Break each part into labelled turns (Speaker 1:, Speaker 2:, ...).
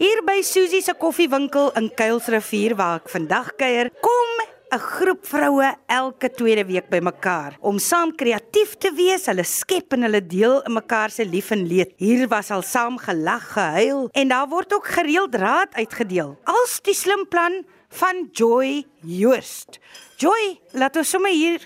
Speaker 1: Hier by Susie se koffiewinkel in Kuilsrivier waar ek vandag kuier, kom 'n groep vroue elke tweede week bymekaar om saam kreatief te wees. Hulle skep en hulle deel in mekaar se lief en leed. Hier was al saam gelag, gehuil en daar word ook gereeld raad uitgedeel. Als die slim plan van Joy Joost. Joy, laat ons sommer hier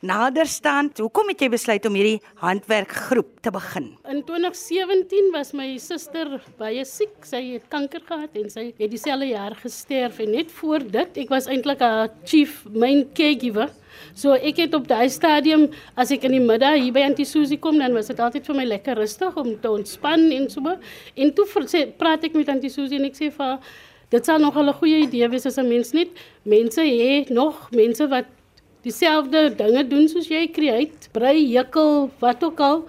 Speaker 1: nader staan. Hoekom het jy besluit om hierdie handwerkgroep te begin?
Speaker 2: In 2017 was my suster baie siek. Sy het kanker gehad en sy het dieselfde jaar gesterf en net voor dit, ek was eintlik haar chief main caregiver. So ek het op daai stadium as ek in die middag hier by Auntie Susie kom, dan was dit altyd vir my lekker rustig om te ontspan en so. En toe sê praat ek met Auntie Susie en ek sê vir dit sal nog 'n goeie idee wees as 'n mens net mense het nog mense wat dieselfde dinge doen soos jy create, brei, jekkel, wat ook al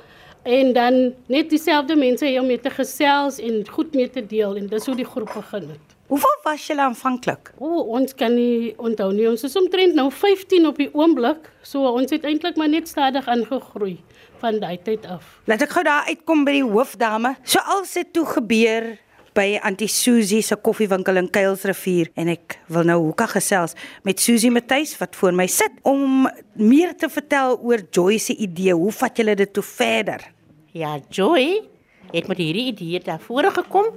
Speaker 2: en dan net dieselfde mense hê om mee te gesels en goed mee te deel en dis hoe die groep begin het.
Speaker 1: Hoeveel was julle aanvanklik?
Speaker 2: O, oh, ons kan nie onthou nie. Ons is omtrent nou 15 op die oomblik. So ons het eintlik maar net stadig aangegroei van daai tyd af.
Speaker 1: Laat ek gou daar uitkom by die hoofdame. So als dit toe gebeur by Auntie Susie se koffiewinkel in Kuilsrivier en ek wil nou hoeka gesels met Susie Matthys wat voor my sit om meer te vertel oor Joy se idee. Hoe vat julle dit toe verder?
Speaker 3: Ja, Joy het met hierdie idee daar vore gekom.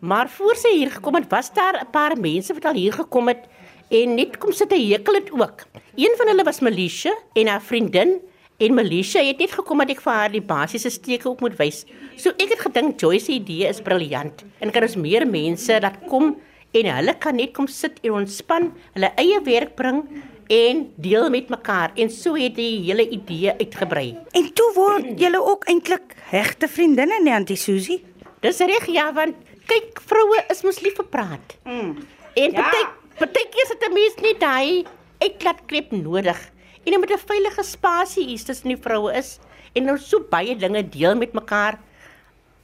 Speaker 3: Maar voor sy hier gekom het, was daar 'n paar mense wat al hier gekom het en net kom sit 'n hekel het ook. Een van hulle was Melisha en haar vriendin En Melisha het net gekom dat ek vir haar die basiese steke op moet wys. So ek het gedink Joyce se idee is briljant en kan ons meer mense laat kom en hulle kan net kom sit en ontspan, hulle eie werk bring en deel met mekaar en so het die hele idee uitgebrei.
Speaker 1: En toe word julle ook eintlik regte vriendinne, nee Auntie Susie.
Speaker 3: Dis reg ja, want kyk vroue is mos lief vir praat. Mm. En ja. party partykeer sit 'n mens net daai klep nodig en jy met 'n veilige spasie hier tussen die vroue is en nou so baie dinge deel met mekaar.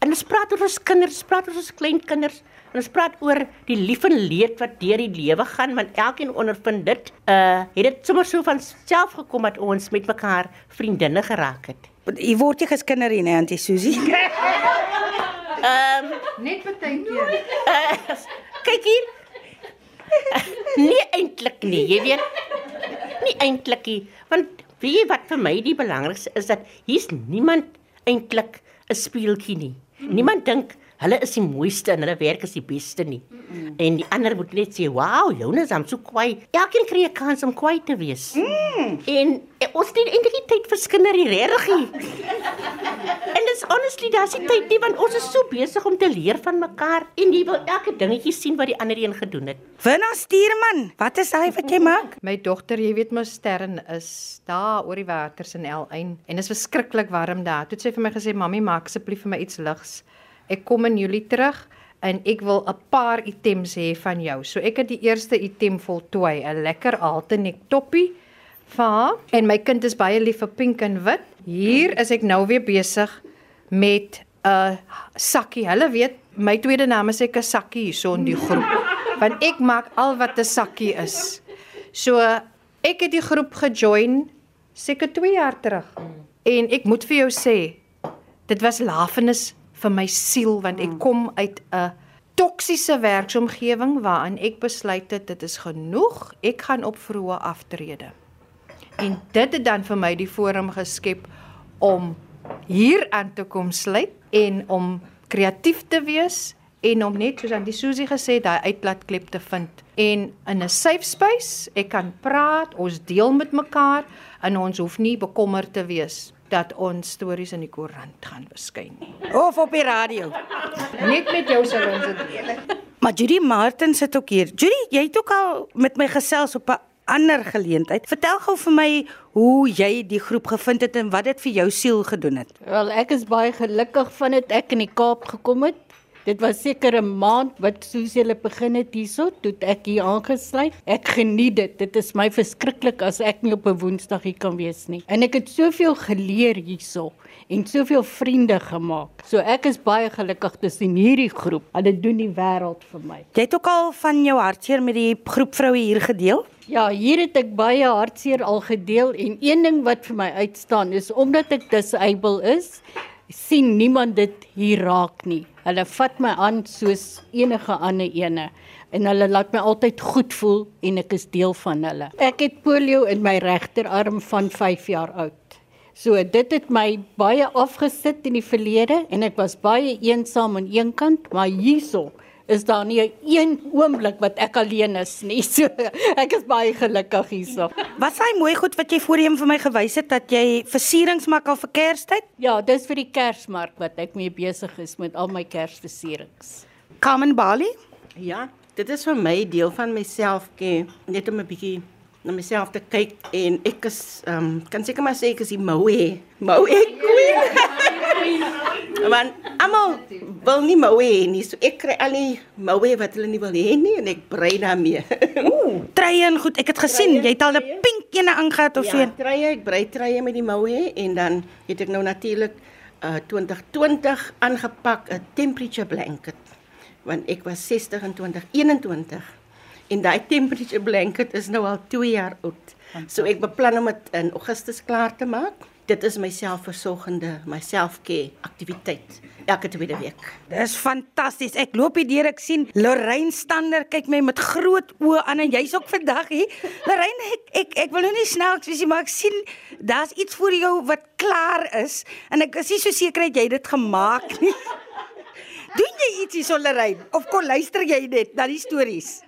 Speaker 3: En ons praat oor ons kinders, praat oor ons kleinkinders, en ons praat oor die lief en leed wat deur die lewe gaan want elkeen ondervind dit. Uh het dit sommer so van self gekom dat ons met mekaar vriendinne geraak het.
Speaker 1: Jy word jy geskinder hier, nee, Auntie Susie.
Speaker 3: Ehm um,
Speaker 4: net baie keer.
Speaker 3: Uh, kyk hier. nee eintlik nie, jy weet nie eintlik nie, want weet jy wat vir my die belangrikste is dat hier's niemand eintlik 'n speeltjie nie. Mm -hmm. Niemand dink hulle is die mooiste en hulle werk is die beste nie. Mm -mm. En die ander moet net sê, "Wow, Jonas, I'm so kwai." Elkeen kry 'n kans om kwai te wees. Mm. En eh, ons het eintlik tyd vir skinder hier regtig. en dis honestly, daar's nie tyd nie want ons is so besig om te leer van mekaar en jy wil elke dingetjie sien wat die ander een gedoen het.
Speaker 1: Winna Stuurman, wat is hy wat jy maak?
Speaker 4: My dogter, jy weet mos Sterren is daar oor die waters in L1 en dit is verskriklik warm daar. Toe het sy vir my gesê, "Mamy, maak asseblief vir my iets ligs." Ek kom in Julie terug en ek wil 'n paar items hê van jou. So ek het die eerste item voltooi, 'n lekker altenek toppie vir haar en my kind is baie lief vir pink en wit. Hier is ek nou weer besig met 'n sakkie. Hulle weet my tweede naam is ek 'n sakkie hierso in die groep. Want ek maak al wat 'n sakkie is. So ek het die groep gejoin seker 2 jaar terug. En ek moet vir jou sê, dit was lafenis vir my siel want ek hmm. kom uit 'n toksiese werksomgewing waarin ek besluit het dit is genoeg, ek gaan op vroeë aftrede. En dit het dan vir my die forum geskep om hier aan te kom sluit en om kreatief te wees en om net soos aan die Susie gesê daai uitlaatklep te vind en in 'n safe space ek kan praat, ons deel met mekaar en ons hoef nie bekommerd te wees dat ons stories in die koerant gaan verskyn nie.
Speaker 1: Of op die radio.
Speaker 4: Net met jou sal ons dit deel.
Speaker 1: Maar Judy Martin sit ook hier. Judy, jy het ook al met my gesels op 'n ander geleentheid. Vertel gou vir my hoe jy die groep gevind het en wat dit vir jou siel gedoen het.
Speaker 5: Wel, ek is baie gelukkig van dit ek in die Kaap gekom het. Dit was seker 'n maand wat soos julle begin het hierso, toe ek hier aangesluit. Ek geniet dit. Dit is my verskriklik as ek nie op 'n Woensdag hier kan wees nie. En ek het soveel geleer hierso en soveel vriende gemaak. So ek is baie gelukkig tussen hierdie groep. Hulle doen die wêreld vir my.
Speaker 1: Jy het ook al van jou hartseer met die groep vroue hier gedeel?
Speaker 5: Ja, hier het ek baie hartseer al gedeel en een ding wat vir my uitstaan is omdat ek disable is,
Speaker 6: sien niemand dit hier raak nie. Hulle vat my aan soos enige ander ene en hulle laat my altyd goed voel en ek is deel van hulle. Ek het polio in my regterarm van 5 jaar oud. So dit het my baie afgesit in die verlede en ek was baie eensaam aan een kant, maar hierso is daar nie een oomblik wat ek alleen is nie. So ek is baie gelukkig hierso.
Speaker 1: Was hy mooi goed wat jy voorheen vir my gewys het dat jy versierings maak al vir Kerstyd?
Speaker 6: Ja, dis vir die Kersmark wat ek mee besig is met al my Kersversierings.
Speaker 1: Carmen Bali?
Speaker 7: Ja, dit is vir my deel van myself ke net om 'n bietjie na myself te kyk en ek is ehm um, kan seker maar sê ek is die moue. Moue queen. Want almal wil nie moue hê nie. So ek kry al die moue wat hulle nie wil hê nie en ek brei daarmee.
Speaker 1: Ooh, treie en goed. Ek het gesien jy het al 'n pink ene aangetree of
Speaker 7: ja,
Speaker 1: so.
Speaker 7: treie, ek brei treie met die moue en dan het ek nou natuurlik uh 2020 aangepak 'n temperature blanket want ek was 60 in 2021 en daai temperature blanket is nou al 2 jaar oud. So ek beplan om dit in Augustus klaar te maak. Dit is my selfversorgende, my self-care aktiwiteit elke tweede week.
Speaker 1: Dis fantasties. Ek loop hier deur, ek sien Lorraine Stander kyk my met groot oë aan en jy's ook vandag hier. Lorraine, ek ek ek wil nou nie snaaks wees nie, maar ek sien daar's iets vir jou wat klaar is en ek is nie so seker het jy dit gemaak nie. Doen jy ietsie so Lorraine of kon luister jy net na die stories?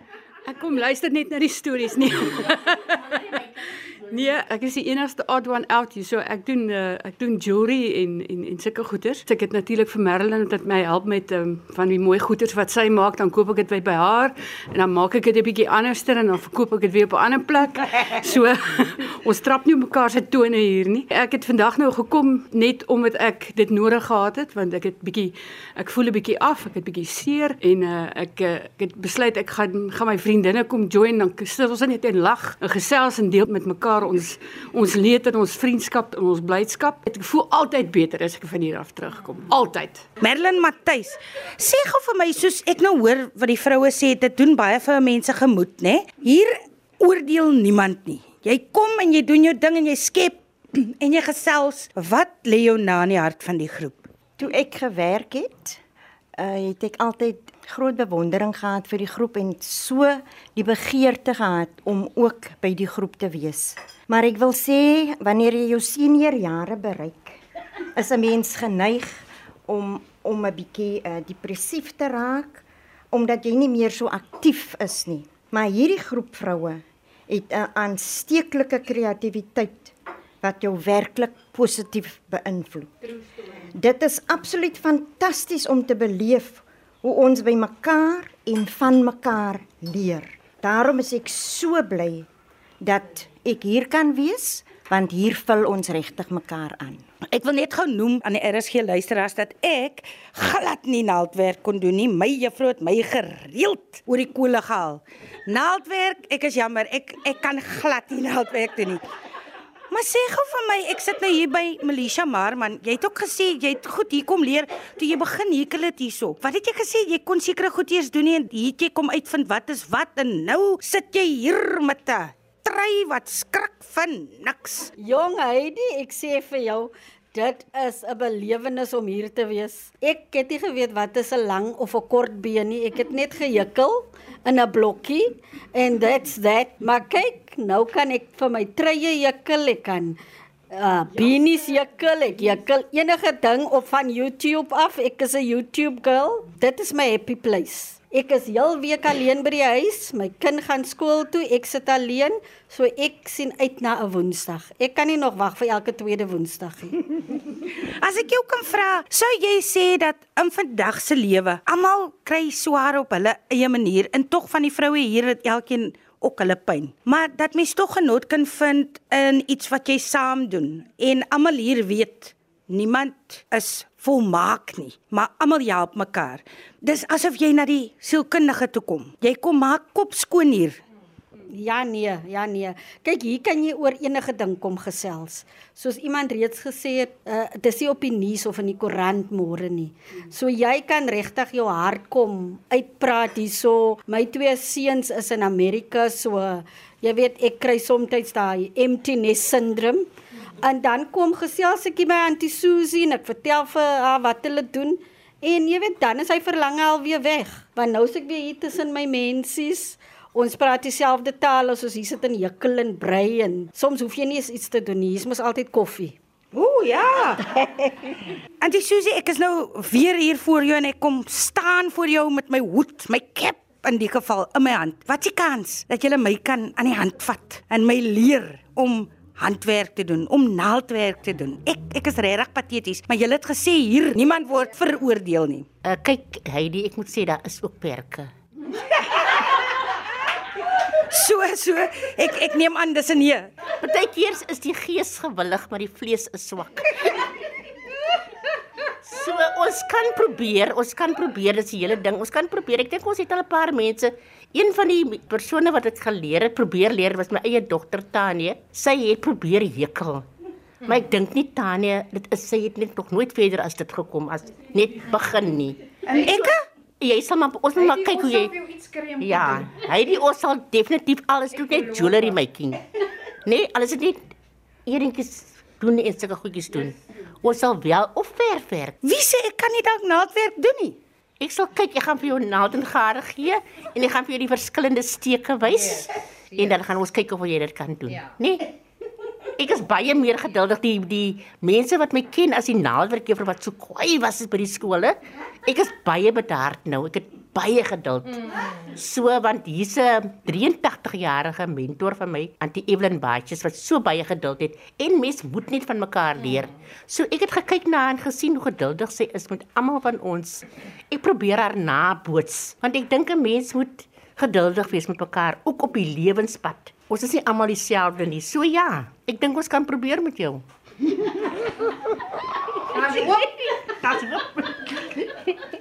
Speaker 8: Ek kom luister net na die stories nie. nee, ek is die enigste odd one out hier. So ek doen uh, ek doen jewelry en en en sulke goeders. So ek het natuurlik vir Marilyn dat my help met um, van die mooi goeders wat sy maak, dan koop ek dit by, by haar en dan maak ek dit 'n bietjie anderster en dan verkoop ek dit weer op 'n ander plek. So ons trap nie mekaar se tone hier nie. Ek het vandag nou gekom net omdat ek dit nodig gehad het want ek het bietjie ek voel 'n bietjie af, ek het bietjie seer en uh, ek uh, ek het besluit ek gaan gaan my vriendinne kom join dan sit ons net en lag en gesels en deel met mekaar ons ons leed en ons vriendskap en ons blydskap. Ek voel altyd beter as ek van hier af terugkom. Altyd.
Speaker 1: Merlin Matthys, sê gou vir my soos ek nou hoor wat die vroue sê, dit doen baie vir mense gemoed, né? Hier oordeel niemand nie. Jy kom en jy doen jou ding en jy skep en jy gesels. Wat lê jou na in die hart van die groep?
Speaker 9: Toe ek gewerk het, uh, het ek altyd groot bewondering gehad vir die groep en so die begeerte gehad om ook by die groep te wees. Maar ek wil sê wanneer jy jou senior jare bereik, is 'n mens geneig om om 'n bietjie uh, depressief te raak omdat jy nie meer so aktief is nie. Maar hierdie groep vroue het 'n aansteeklike kreatiwiteit wat jou werklik positief beïnvloed. Dit is absoluut fantasties om te beleef hoe ons by mekaar en van mekaar leer. Daarom is ek so bly dat ek hier kan wees want hier vul ons regtig mekaar aan.
Speaker 1: Ek wil net gou noem aan die RSG luisteraars dat ek glad nie naaldwerk kon doen nie. My juffrou het my gereeld oor die kole gehaal. Naaldwerk, ek is jammer, ek ek kan glad nie naaldwerk doen nie. Maar sê gou vir my, ek sit nou hier by Melisha Marman. Jy het ook gesê jy het goed hier kom leer toe jy begin hekel het hierso. Wat het jy gesê jy kon sekere goed eers doen nie en hier het jy kom uitvind wat is wat en nou sit jy hier met 'n trei wat skrik van niks.
Speaker 6: Jong Heidi, ek sê vir jou, dit is 'n belewenis om hier te wees. Ek het nie geweet wat is 'n lang of 'n kort been nie. Ek het net gehikkel in 'n blokkie en that's that. Maar kyk, nou kan ek vir my treie hikkel, ek kan uh beanies hikkel, ek hikkel enige ding op van YouTube af. Ek is 'n YouTube girl. Dit is my happy place. Ek is heel week alleen by die huis. My kind gaan skool toe. Ek sit alleen, so ek sien uit na 'n Woensdag. Ek kan nie nog wag vir elke tweede Woensdag nie.
Speaker 1: As ek jou kan vra, sou jy sê dat in vandag se lewe almal kry swaar op hulle eie manier en tog van die vroue hier het elkeen ook hulle pyn. Maar dat mens tog genot kan vind in iets wat jy saam doen en almal hier weet niemand is volmaak nie, maar almal help mekaar. Dis asof jy na die sielkundige toe kom. Jy kom maak kop skoon hier.
Speaker 6: Ja nee, ja nee. Kyk, hier kan jy oor enige ding kom gesels. Soos iemand reeds gesê het, uh, dis nie op die nuus of in die koerant môre nie. So jy kan regtig jou hart kom uitpraat hierso. My twee seuns is in Amerika, so jy weet ek kry soms daai empty nest syndroom En dan kom gesels ek by Auntie Susie en ek vertel vir haar wat hulle doen. En jy weet dan is hy verlang alweer weg. Want nou is ek weer hier tussen my mensies. Ons praat dieselfde taal as ons hier sit en jukkel en brei en soms hoef jy nie eens iets te doen nie. Hier is mos altyd koffie.
Speaker 1: Ooh ja. Auntie Susie, ek is nou weer hier voor jou en ek kom staan voor jou met my hoed, my cap in die geval in my hand. Wat die kans dat jy my kan aan die hand vat en my leer om handwerk te doen, om naaldwerk te doen. Ek ek is regtig pateties, maar jy het gesê hier niemand word veroordeel nie.
Speaker 3: Uh, kyk Heidi, ek moet sê daar is ook perke.
Speaker 1: So so, ek ek neem aan dis 'n nee.
Speaker 3: Partykeer is die gees gewillig, maar die vlees is swak. So ons kan probeer, ons kan probeer dis die hele ding. Ons kan probeer. Ek dink ons het al 'n paar mense. Een van die persone wat ek geleer het, probeer leer was my eie dogter Tanie. Sy het probeer hekel. Maar ek dink nie Tanie, dit is sy het net nog nooit verder as dit gekom as net begin nie.
Speaker 1: En ek
Speaker 3: Jy sal maar ons moet maar kyk hoe jy Ja, hy die ons sal definitief alles doen net jewelry making. Nee, alles is net eerinkies doen en sulke goedjies doen. Ons sal wel of verfwerk.
Speaker 1: Wie sê ek kan nie dalk naaldwerk doen nie?
Speaker 3: Ek sal kyk, ek gaan vir jou naald en gare gee en ek gaan vir jou die verskillende steke wys en dan gaan ons kyk of jy dit kan doen. Nee. Ek is baie meer geduldig die die mense wat my ken as die naaldwerkjuffrou wat so kwaai was by die skole. Ek is baie bedaard nou. Ek het baie geduld. So want hier's 'n 83-jarige mentor van my, Auntie Evelyn Baatjes wat so baie geduld het en mens moet net van mekaar leer. So ek het gekyk na haar en gesien hoe geduldig sy is met almal van ons. Ek probeer haar naboots want ek dink 'n mens moet geduldig wees met mekaar ook op die lewenspad. Ons is nie almal dieselfde nie. So ja, ek dink ons kan probeer met jou.
Speaker 4: Daar's ook
Speaker 3: Daar's ook